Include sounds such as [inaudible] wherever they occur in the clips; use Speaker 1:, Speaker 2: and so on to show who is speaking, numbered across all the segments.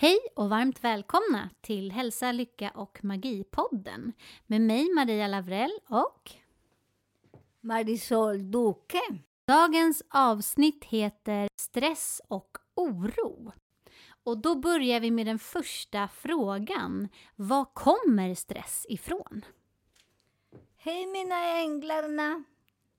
Speaker 1: Hej och varmt välkomna till Hälsa, Lycka och Magi-podden med mig Maria Lavrell och
Speaker 2: Marisol Duque.
Speaker 1: dagens avsnitt heter Stress och oro. Och då börjar vi med den första frågan. Var kommer stress ifrån?
Speaker 2: Hej mina änglarna!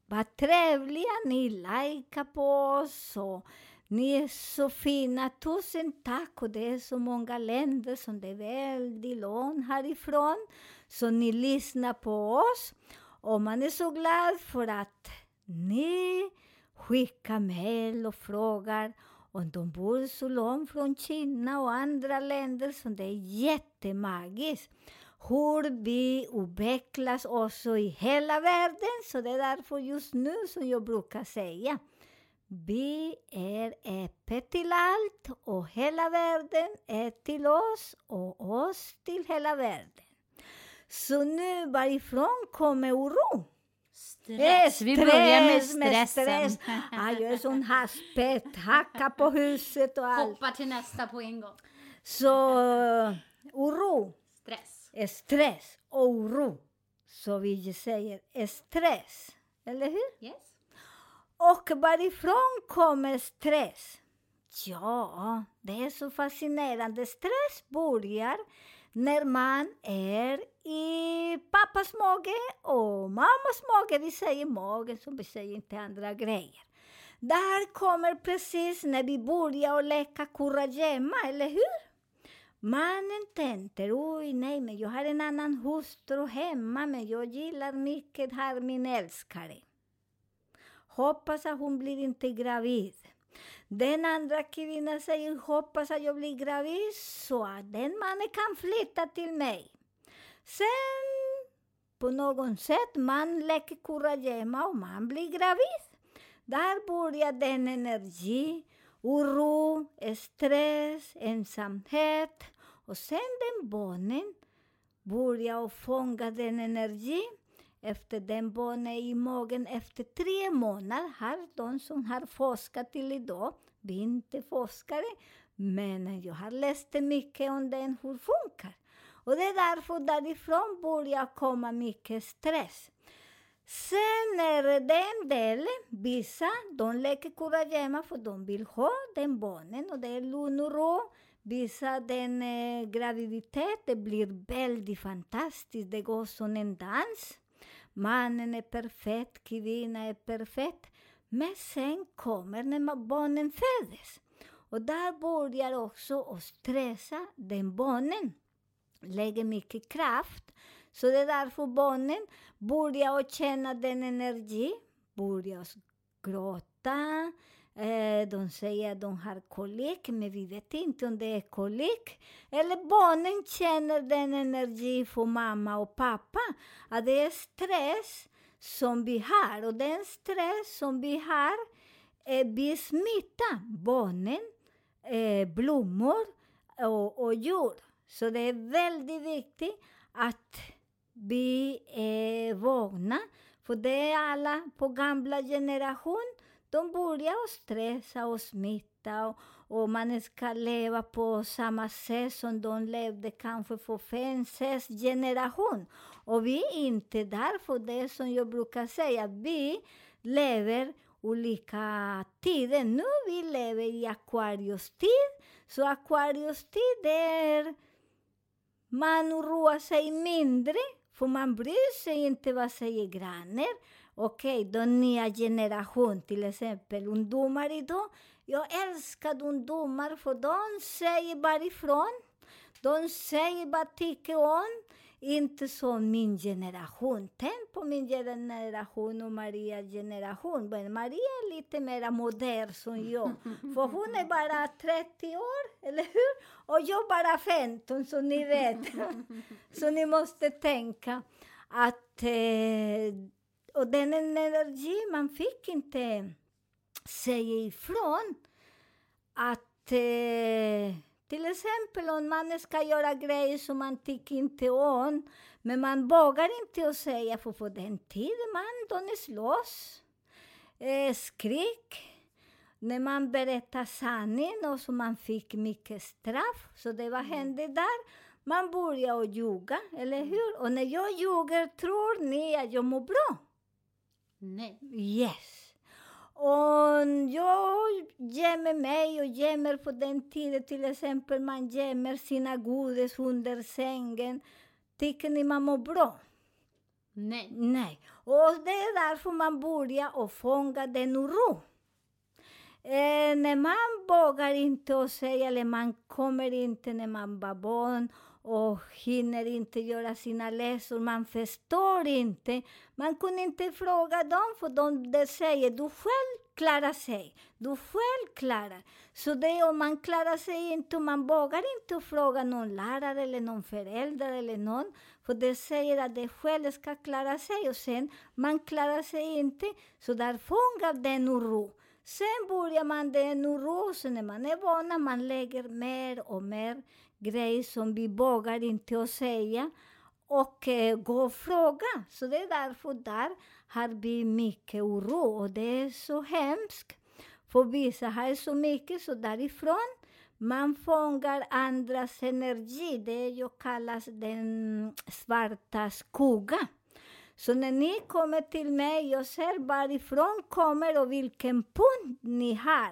Speaker 2: Vad trevliga ni likar på oss och ni är så fina. Tusen tack! Och det är så många länder som det är väldigt långt härifrån. Så ni lyssnar på oss. Och man är så glad för att ni skickar mejl och frågar om de bor så långt från Kina och andra länder. Så det är jättemagiskt hur vi utvecklas också i hela världen. Så det är därför just nu som jag brukar säga vi är öppet till allt och hela världen är till oss och oss till hela världen. Så nu varifrån kommer oro?
Speaker 1: Stress. Vi börjar med stressen.
Speaker 2: stress. Ah, jag är sån haspet, hacka på huset och allt.
Speaker 1: Hoppa till nästa på en gång.
Speaker 2: Så oro
Speaker 1: Stress.
Speaker 2: stress och oro. Så vi säger stress, eller hur?
Speaker 1: Yes.
Speaker 2: Och varifrån kommer stress? Ja, det är så fascinerande. Stress börjar när man är i pappas mage och mammas mage. Vi säger magen, så vi säger inte andra grejer. Där kommer precis när vi börjar att leka kurragömma, eller hur? Mannen tänker, oj nej, men jag har en annan hustru hemma, men jag gillar mycket här min älskare. Hoppas att hon blir inte gravid. Den andra kvinnan säger, hoppas att jag blir gravid så att den mannen kan flytta till mig. Sen, på något sätt, man leker kurragömma och man blir gravid. Där börjar den energi, oro, stress, ensamhet. Och sen den barnen börjar fånga den energin efter den barnet i magen efter tre månader. Har de som har forskat till idag, vi är inte forskare, men jag har läst mycket om den, hur funkar. Och det är därför därifrån börjar komma mycket stress. Sen är det en del, vissa, de leker kurragömma för de vill ha den barnen och det är lugn och ro. Vissa, den eh, graviditet, det blir väldigt fantastiskt, det går som en dans. Mannen är perfekt, kvinnan är perfekt. Men sen kommer när barnen föds. Och där börjar också att stressa den barnen. Lägger mycket kraft. Så det är därför barnen börjar att känna den energi, börjar gråta. Eh, de säger att de har kolik, men vi vet inte om det är kolik. Eller barnen känner den energi från mamma och pappa, att det är stress som vi har. Och den stress som vi har, eh, vi barnen, eh, blommor och, och djur. Så det är väldigt viktigt att vi eh, är vakna. För det är alla på gamla generation, de börjar att stressa och smitta och, och man ska leva på samma sätt som de levde kanske för fem, sex generation. Och vi är inte där för det som jag brukar säga, vi lever olika tider. Nu vi lever i Aquarius-tid, så Aquarius-tid är man oroar sig mindre, för man bryr sig inte vad säger grannar. Okej, den nya generation, till exempel ungdomar idag. Jag älskar ungdomar för de säger bara ifrån. De säger vad tycker om. Inte som min generation. Tänk på min generation och Marias generation. Men Maria är lite mer modern som jag. För hon är bara 30 år, eller hur? Och jag bara 15, så ni vet. [laughs] så ni måste tänka att... Eh, och den energi man fick inte säga ifrån. Att eh, till exempel om man ska göra grejer som man tycker inte om, men man vågar inte att säga, för på den tiden man, de slåss, eh, skrik, när man berättar sanningen och så man fick mycket straff. Så det vad hände där? Man började att ljuga, eller hur? Och när jag ljuger tror ni att jag mår bra?
Speaker 1: Nej.
Speaker 2: Yes. Och jag gömmer mig och gömmer på den tiden till exempel man gömmer sina godis under sängen. Tycker ni man mår bra?
Speaker 1: Nej.
Speaker 2: Nej. Och det är därför man börjar att fånga den oro. Eh, när man vågar inte att säga, eller man kommer inte när man var barn och hinner inte göra sina läsor, man förstår inte. Man kunde inte fråga dem, för de de säger du själv klarar sig, du själv klarar. Så det om man klarar sig inte, man vågar inte fråga någon lärare eller någon förälder eller någon, för det säger att det själv ska klara sig och sen man klarar sig inte, så där fångar den oro. Sen börjar man den oro, sen när man är van, man lägger mer och mer grejer som vi vågar inte att säga och eh, gå och fråga. Så det är därför där har vi mycket oro och det är så hemskt. För vissa har så mycket, så därifrån man fångar andras energi. Det jag kallas den svarta skuggan. Så när ni kommer till mig, jag ser varifrån kommer och vilken punkt ni har.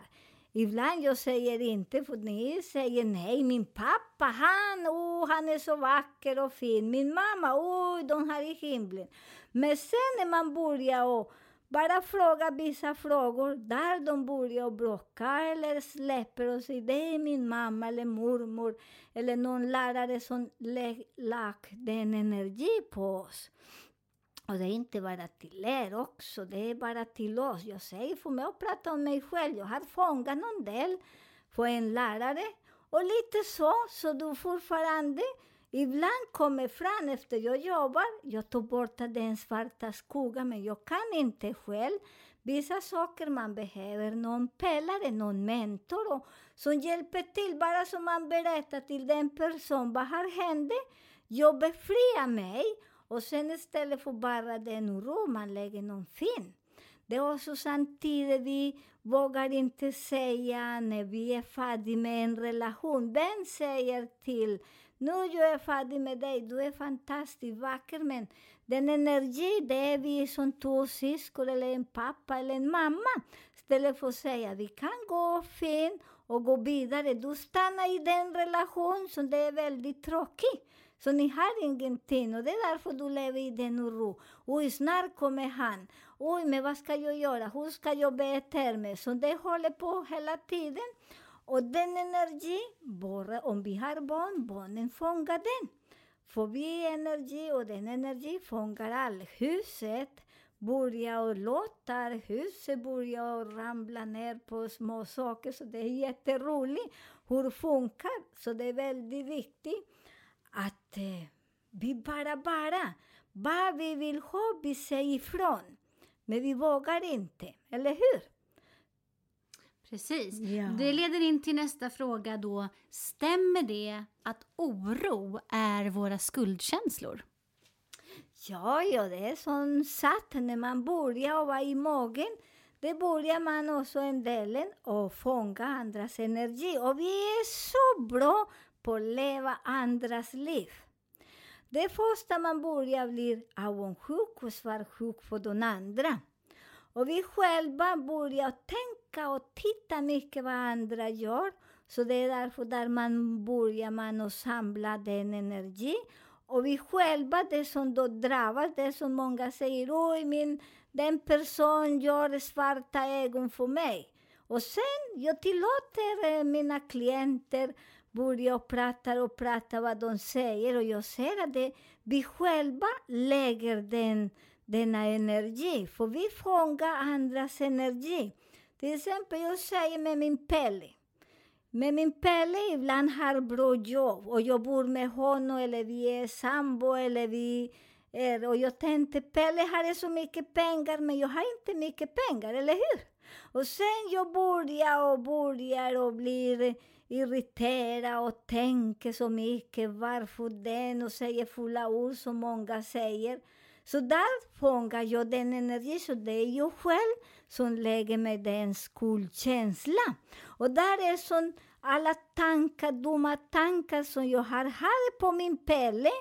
Speaker 2: Ibland jag säger inte, för ni säger nej. Min pappa, han, oh, han är så vacker och fin. Min mamma, oj, oh, de har i himlen. Men sen när man börjar och bara fråga vissa frågor, där de börjar bråka eller släpper och säger det är min mamma eller mormor eller någon lärare som lagt den energi på oss. Och det är inte bara till er också, det är bara till oss. Jag säger för mig att prata om mig själv. Jag har fångat någon del på en lärare och lite så, så du fortfarande ibland kommer fram efter jag jobbar. Jag tar bort den svarta skuggan, men jag kan inte själv. Vissa saker man behöver någon pelare, någon mentor och, som hjälper till, bara som man berättar till den personen vad har hänt. Jag befriar mig och sen istället för bara den oro, man lägger någon fin. Det är också samtidigt vi vågar inte säga när vi är färdiga med en relation. Vem säger till nu jag är färdig med dig, du är fantastiskt vacker, men den energi, det är vi som två syskon eller en pappa eller en mamma. Istället för att säga vi kan gå fin och gå vidare. Du stannar i den relation som det är väldigt tråkigt. Så ni har ingenting och det är därför du lever i den oro. Oj, snart kommer han. Oj, men vad ska jag göra? Hur ska jag bete mig? Så det håller på hela tiden. Och den energi, bara om vi har barn, barnen fångar den. För vi energi och den energi fångar allt. Huset börjar och låtar, huset börjar ramla ner på små saker, så det är jätteroligt hur det funkar. Så det är väldigt viktigt att eh, vi bara, bara, vad vi vill ha, vi säger ifrån. Men vi vågar inte, eller hur?
Speaker 1: Precis.
Speaker 2: Ja.
Speaker 1: Det leder in till nästa fråga då. Stämmer det att oro är våra skuldkänslor?
Speaker 2: Ja, ja, det är som sagt, när man börjar vara i magen, det börjar man också en del att fånga andras energi. Och vi är så bra på att leva andras liv. Det första man börjar bli avundsjuk och svartsjuk på de andra. Och vi själva börjar tänka och titta mycket vad andra gör. Så det är därför där man börjar man att samla den energi. Och vi själva, det som då drabbas, det som många säger, oj min den person gör svarta ögon för mig. Och sen jag tillåter eh, mina klienter börjar och prata och prata vad de säger och jag ser att det, vi själva lägger den, denna energi, för vi fångar andras energi. Till exempel, jag säger med min Pelle. Med min Pelle ibland har bra jobb och jag bor med honom eller vi är sambo eller vi är... Och jag tänkte, Pelle har så mycket pengar men jag har inte mycket pengar, eller hur? Och sen jag börjar och börjar och blir irriterad och tänker så mycket, varför den och säger fulla ord som många säger. Så där fångar jag den energin. så det är jag själv som lägger mig den skuldkänsla. Och där är som alla tankar, dumma tankar som jag har här på min Pelle,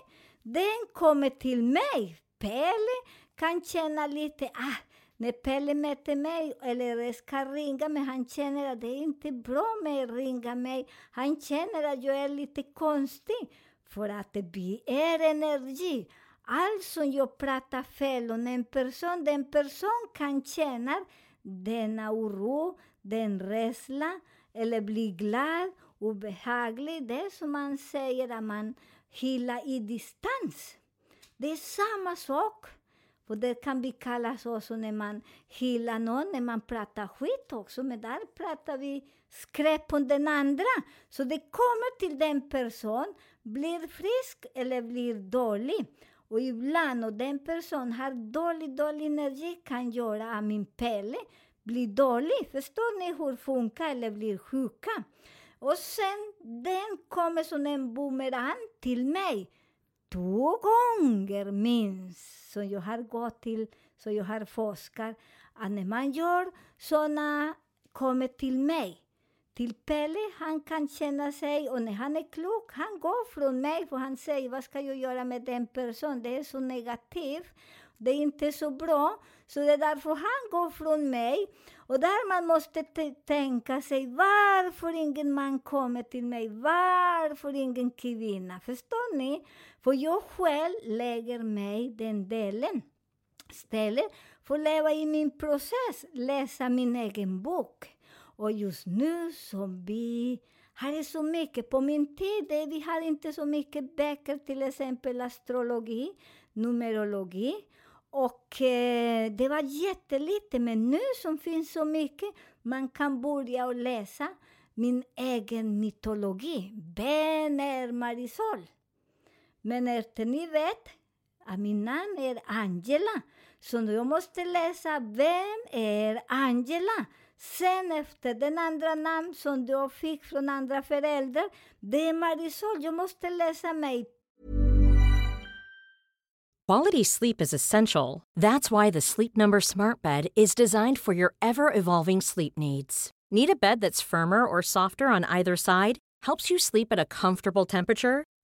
Speaker 2: den kommer till mig. Pelle kan känna lite, ah, när Pelle möter mig eller ska ringa mig, han känner att det är inte bra med att ringa mig. Han känner att jag är lite konstig. För att vi är energi. Allt som jag pratar fel om en person, den person kan känna denna oro, den rädsla, eller bli glad, obehaglig. Det är som man säger att man hyllar i distans. Det är samma sak. Och det kan vi kalla också när man hyllar någon, när man pratar skit också, men där pratar vi skräp om den andra. Så det kommer till den person, blir frisk eller blir dålig. Och ibland, och den person har dålig, dålig energi, kan göra att min Pelle blir dålig. Förstår ni hur det funkar? Eller blir sjuka. Och sen, den kommer som en bumerang till mig två gånger minst som jag har gått till, så jag har forskat, att när man gör sådana, kommer till mig, till Pelle, han kan känna sig, och när han är klok, han går från mig, för han säger, vad ska jag göra med den personen? Det är så negativt, det är inte så bra, så det är därför han går från mig. Och där man måste tänka sig, varför ingen man kommer till mig? Varför ingen kvinna? Förstår ni? För jag själv lägger mig den delen. Istället för att leva i min process, läsa min egen bok. Och just nu som vi har så mycket, på min tid, vi hade inte så mycket böcker, till exempel astrologi, numerologi. Och eh, det var jättelite, men nu som finns så mycket, man kan börja och läsa min egen mytologi. Ben Marisol? Men efter ni vet att min namn är Angela, så jag måste läsa Vem är er Angela? Sen efter den andra namn som jag fick från andra föräldrar, det är Marisol. Jag måste läsa mig
Speaker 3: Quality sleep is essential. That's why the Sleep Number Smart Bed is designed for your ever evolving sleep needs. Need a bed that's firmer or softer on either side? Helps you sleep at a comfortable temperature?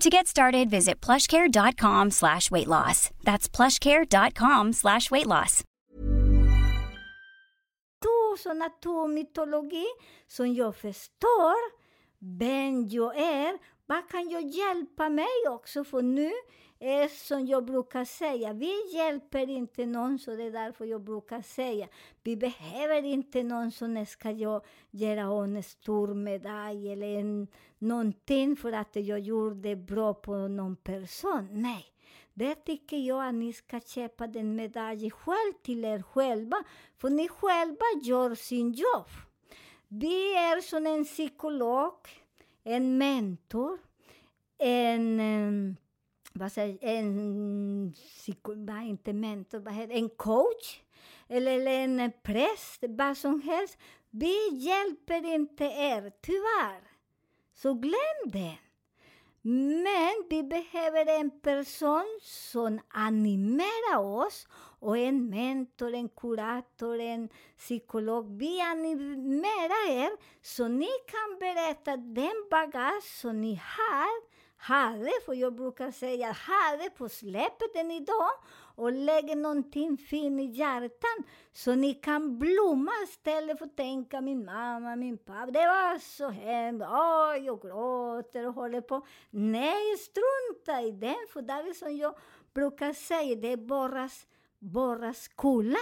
Speaker 4: To get started, visit plushcare.com slash weight loss. That's plushcare.com slash weight loss.
Speaker 2: tusen mytologi som jag förstår vem jag är. Vad kan jag hjälpa mig också? För nu är som jag brukar säga, vi hjälper inte någon, så det är därför jag brukar säga, vi behöver inte någon som ska jag göra en stor medalj eller en, någonting för att jag gjorde bra på någon person. Nej. Det tycker jag att ni ska köpa den medaljen själv till er själva, för ni själva gör sin jobb. Vi är som en psykolog, en mentor, en, en vad säger, en psyko, vad, inte mentor, vad heter, en coach eller en präst, vad som helst. Vi hjälper inte er, tyvärr. Så glöm det. Men vi behöver en person som animerar oss och en mentor, en kurator, en psykolog. Vi animerar er så ni kan berätta den bagage som ni har, hade, för jag brukar säga hade på släpet den idag och lägger någonting fint i hjärtan så ni kan blomma istället för att tänka min mamma, min pappa, det var så hemskt, oh, jag gråter och håller på. Nej, strunta i den, för det är som jag brukar säga, det är bara, bara skola.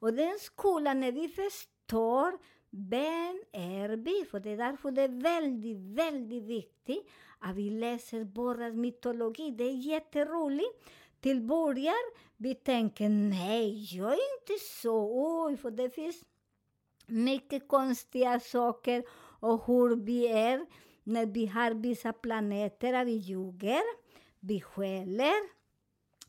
Speaker 2: Och den skolan, när vi förstår vem är vi? För det är därför det är väldigt, väldigt viktigt att vi läser Borras mytologi. Det är jätteroligt. Till början, vi tänker nej, jag är inte så, oj, för det finns mycket konstiga saker och hur vi är när vi har vissa planeter, att vi ljuger, vi skäller.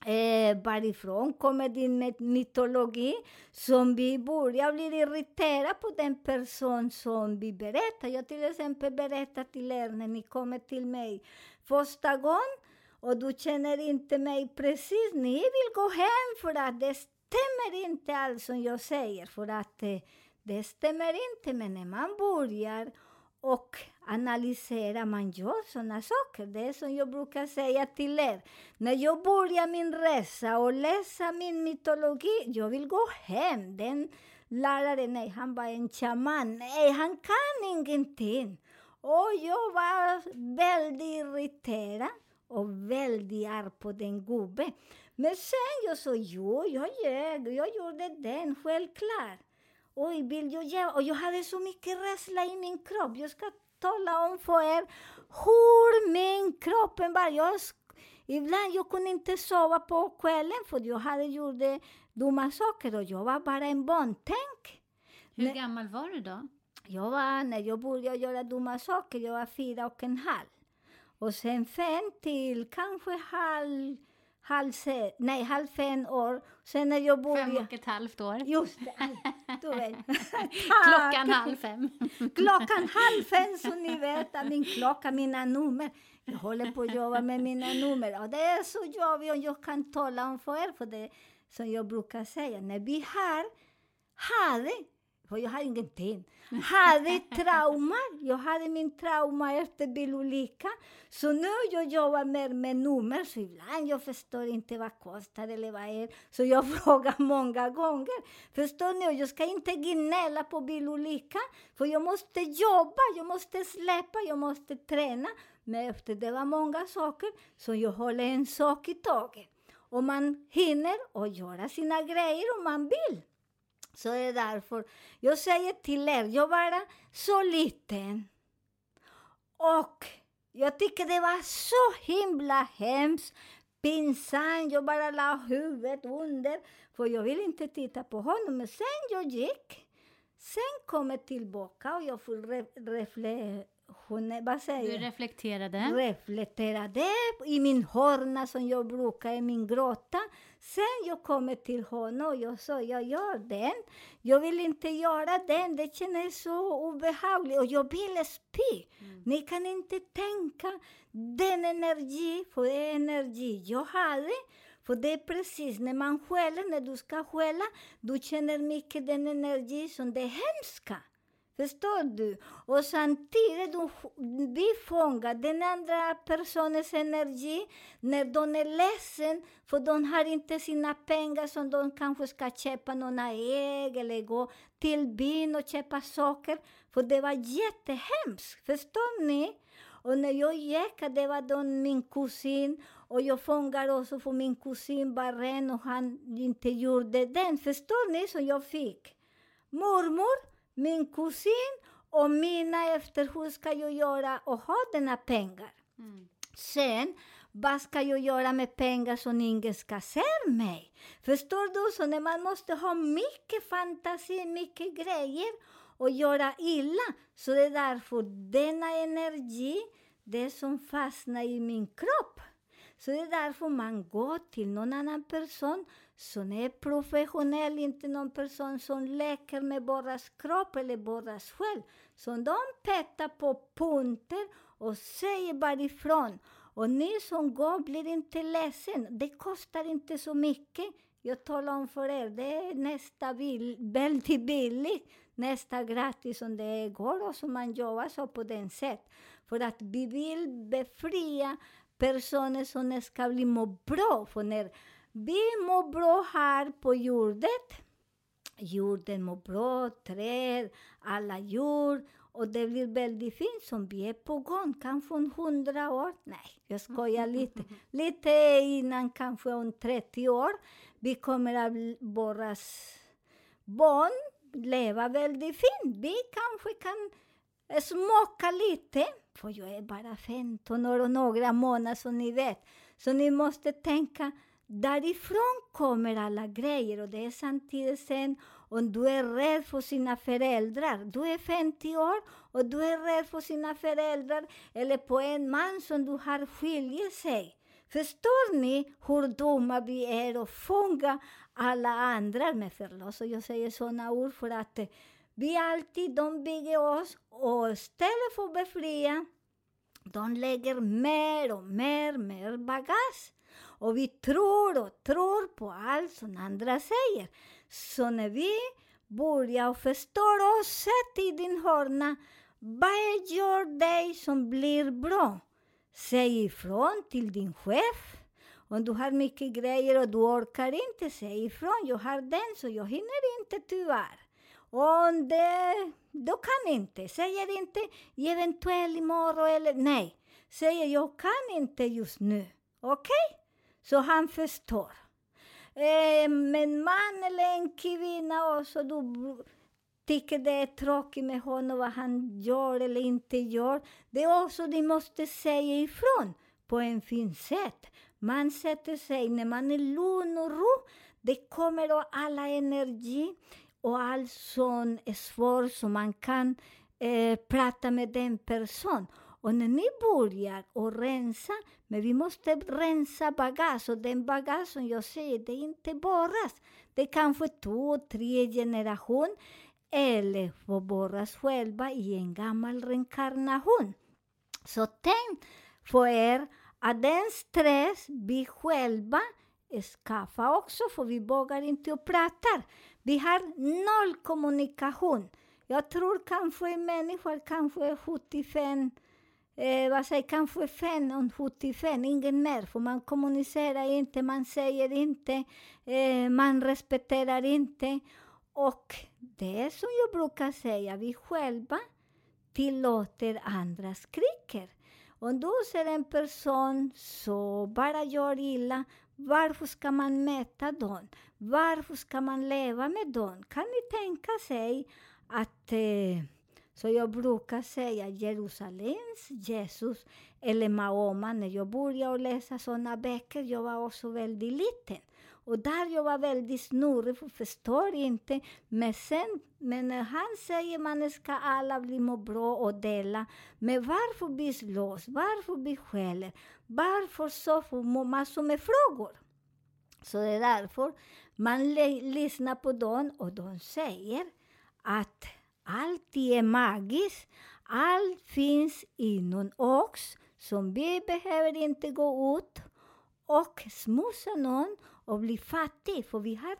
Speaker 2: Eh, varifrån kommer din mytologi? Som vi börjar bli irriterade på den person som vi berättar. Jag till exempel berättar till er när ni kommer till mig första gången och du känner inte mig precis. Ni vill gå hem för att det stämmer inte alls som jag säger. För att eh, det stämmer inte. Men när man börjar och analysera, man gör sådana saker. Det är som jag brukar säga till er. När jag börjar min resa och läsa min mytologi, jag vill gå hem. Den läraren, nej, han var en shaman. Nej, han kan ingenting. Och jag var väldigt irriterad och väldigt arg på den gubben. Men sen jag sa, jo, jag ljög, jag gjorde den, självklart. Oj, vill jag göra? Och jag hade så mycket rädsla i min kropp. Jag ska tala om för er hur min kropp var. Jag, ibland jag kunde inte sova på kvällen för jag hade gjort dumma saker och jag var bara en barn. Tänk!
Speaker 1: Hur
Speaker 2: Nej.
Speaker 1: gammal var du då?
Speaker 2: Jag var, när jag började göra dumma saker, jag var fyra och en halv. Och sen fem till kanske halv, halv, se, nej, halv fem år. Sen när jag
Speaker 1: Fem
Speaker 2: började...
Speaker 1: och ett halvt år.
Speaker 2: Just det, du vet. [laughs]
Speaker 1: Klockan halv fem. [laughs]
Speaker 2: Klockan halv fem, så ni vet, att min klocka, mina nummer. Jag håller på att jobba med mina nummer. Och det är så jobbigt och jag kan tala om för er, för det som jag brukar säga, när vi har, hade, för jag har ingenting, hade trauma, jag hade min trauma efter bilolyckan, så nu jag jobbar mer med nummer, så ibland jag förstår inte vad kostar eller vad är, så jag [laughs] frågar många gånger. Förstår ni? Jag ska inte gnälla på bilolyckan, för jag måste jobba, jag måste släppa, jag måste träna. Men efter det var många saker, så jag håller en sak i taget. Och man hinner och göra sina grejer om man vill. Så det är därför jag säger till er, jag var så liten. Och jag tycker det var så himla hemskt, pinsamt. Jag bara la huvudet under, för jag ville inte titta på honom. Men sen jag gick, sen kom jag tillbaka och jag fick re, refle, hon, vad säger
Speaker 1: Du reflekterade.
Speaker 2: reflekterade i min hörna som jag brukar i min grotta. Sen jag kommer till honom och jag sa, jag gör den. Jag vill inte göra den, det känns så obehagligt och jag vill spy. Ni kan inte tänka den energi, för det är energi jag hade. För det är precis när man skäller, när du ska skälla, du känner mycket den energi som det hemska. Förstår du? Och samtidigt du, vi fångar den andra personens energi när de är ledsen för de har inte sina pengar som de kanske ska köpa några ägg eller gå till byn och köpa saker. För det var jättehemskt, förstår ni? Och när jag gick, det var då min kusin och jag fångade också för min kusin var ren och han inte gjorde den. Förstår ni? Som jag fick mormor, min kusin och mina efter hur ska jag göra och ha denna pengar.
Speaker 1: Mm.
Speaker 2: Sen, vad ska jag göra med pengar så ingen ska se mig? Förstår du? Så när man måste ha mycket fantasi, mycket grejer och göra illa. Så det är därför denna energi, det som fastnar i min kropp. Så det är därför man går till någon annan person som är e professionell, inte någon person som leker med våras kropp eller våras själ. Så de petar på punkter och säger bara ifrån. Och ni som går blir inte ledsen. Det kostar inte så mycket. Jag talar om för er, det är nästa bil, väldigt billigt, nästa gratis som det går och som man jobbar så på den sätt. För att vi vill befria personer som ska bli må bra. För när vi mår bra här på jorden, jorden mår bra, träd, alla djur, och det blir väldigt fint som vi är på gång, kanske om hundra år. Nej, jag skojar [laughs] lite. Lite innan, kanske om 30 år. Vi kommer att våra barn leva väldigt fint. Vi kanske kan smaka lite, för jag är bara 15 år och några månader som ni vet. Så ni måste tänka, därifrån kommer alla grejer och det är samtidigt sen om du är rädd för sina föräldrar, du är 50 år och du är rädd för sina föräldrar eller på en man som du har skiljer sig. Förstår ni hur dumma vi är och fånga alla andra? Med förlåt, Och jag säger sådana ord för att eh, vi alltid, de bygger oss och istället för att befria, de lägger mer och mer, mer bagage. Och vi tror och tror på allt som andra säger. Så när vi börjar förstå oss, sätt i din hörna, vad gör dig som blir bra? Säg ifrån till din chef. Om du har mycket grejer och du orkar inte, säg ifrån. Jag har den, så jag hinner inte tyvärr. Om det, du kan inte. Säger inte eventuellt imorgon eller nej. Säger jag kan inte just nu. Okej? Okay? Så han förstår. Eh, men man eller en kvinna också, du tycker det är tråkigt med honom, vad han gör eller inte gör. Det är också, du måste säga ifrån på en fin sätt. Man sätter sig, när man är lugn och ro, det kommer då alla energi och allt sån eh, svår som så man kan eh, prata med den personen. Och när ni börjar att rensa, men vi måste rensa bagage, och den bagage som jag säger, det är inte borras. Det är kanske två, tre generation eller få borras själva i en gammal reinkarnation. Så tänk på er att den stress vi själva skaffar också, för vi vågar inte och pratar. Vi har noll kommunikation. Jag tror kanske människor kanske 75 eh, vad säger, kanske 575, ingen mer, för man kommunicerar inte, man säger inte, eh, man respekterar inte. Och det är som jag brukar säga, vi själva tillåter andra skriker. Om du ser en person som bara gör illa, varför ska man mäta dem? Varför ska man leva med dem? Kan ni tänka sig att eh, så jag brukar säga Jerusalems Jesus eller Mahoma. När jag började läsa sådana böcker, jag var också väldigt liten. Och där jag var väldigt snurrig, för förstår inte. Men sen, men när han säger att man ska alla bli må bra och dela. Men varför vi slåss? Varför vi skäller? Varför så? För massor med frågor. Så det är därför man lyssnar på dem och de säger att allt är magiskt. Allt finns inom oss, som vi behöver inte gå ut och smussa någon och bli fattig, för vi har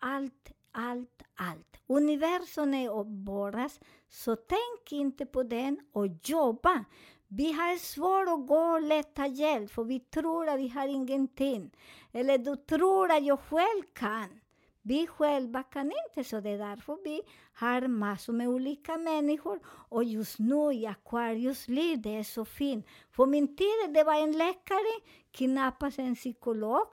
Speaker 2: allt, allt, allt. Universum är våras, så tänk inte på den och jobba. Vi har svårt att gå och leta hjälp, för vi tror att vi har ingenting. Eller du tror att jag själv kan. Vi själva kan inte, så det är därför vi har massor med olika människor. Och just nu i Aquarius liv, det är så fint. På min tid det var en läkare, knappast en psykolog.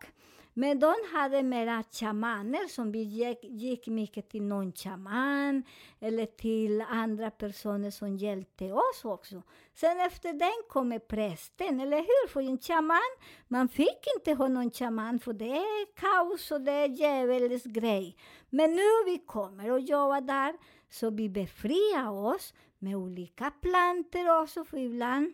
Speaker 2: Men de hade mera shamaner som vi gick, gick mycket till någon shaman eller till andra personer som hjälpte oss också. Sen efter den kommer prästen, eller hur? För en shaman, man fick inte ha någon shaman för det är kaos och det är djävulens grej. Men nu vi kommer och jobbar där, så vi befriar oss med olika planter också, för ibland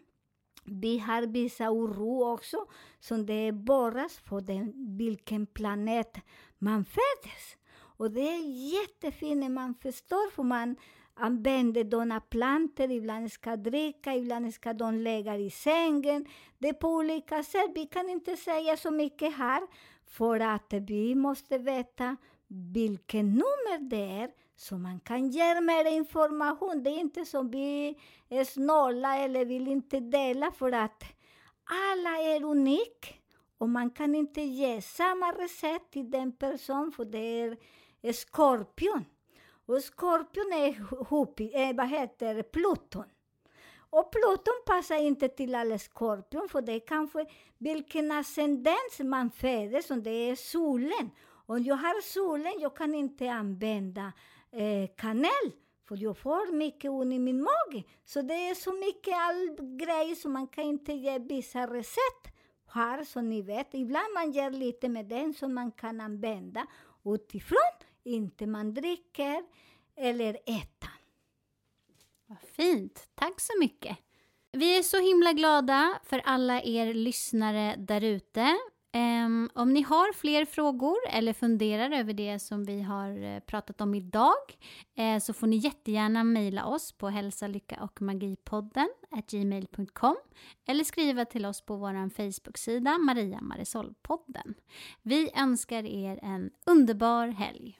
Speaker 2: vi har vissa oro också, som det borras för den, vilken planet man föddes. Och det är jättefint när man förstår, för man använder dona planter, ibland ska dricka, ibland ska de lägga i sängen. Det är på olika sätt. Vi kan inte säga så mycket här, för att vi måste veta vilket nummer det är, så man kan ge mer information. Det är inte som vi är snåla eller vill inte dela, för att alla är unika. Och man kan inte ge samma recept till den person, för det är skorpion. Och skorpion är Hupi, eh, vad heter Pluton. Och Pluton passar inte till alla skorpion, för det är kanske vilken ascendens man föds, om det är solen. Om jag har solen, jag kan inte använda eh, kanel, för jag får mycket ont i min mage. Så det är så mycket all grejer som man kan inte ge vissa recept här, som ni vet. Ibland man ger lite med den som man kan använda utifrån, inte man dricker eller äter.
Speaker 1: Vad fint. Tack så mycket. Vi är så himla glada för alla er lyssnare där ute. Um, om ni har fler frågor eller funderar över det som vi har eh, pratat om idag eh, så får ni jättegärna mejla oss på hälsa, lycka och magipodden gmail.com eller skriva till oss på vår Facebook-sida Maria Marisol-podden. Vi önskar er en underbar helg.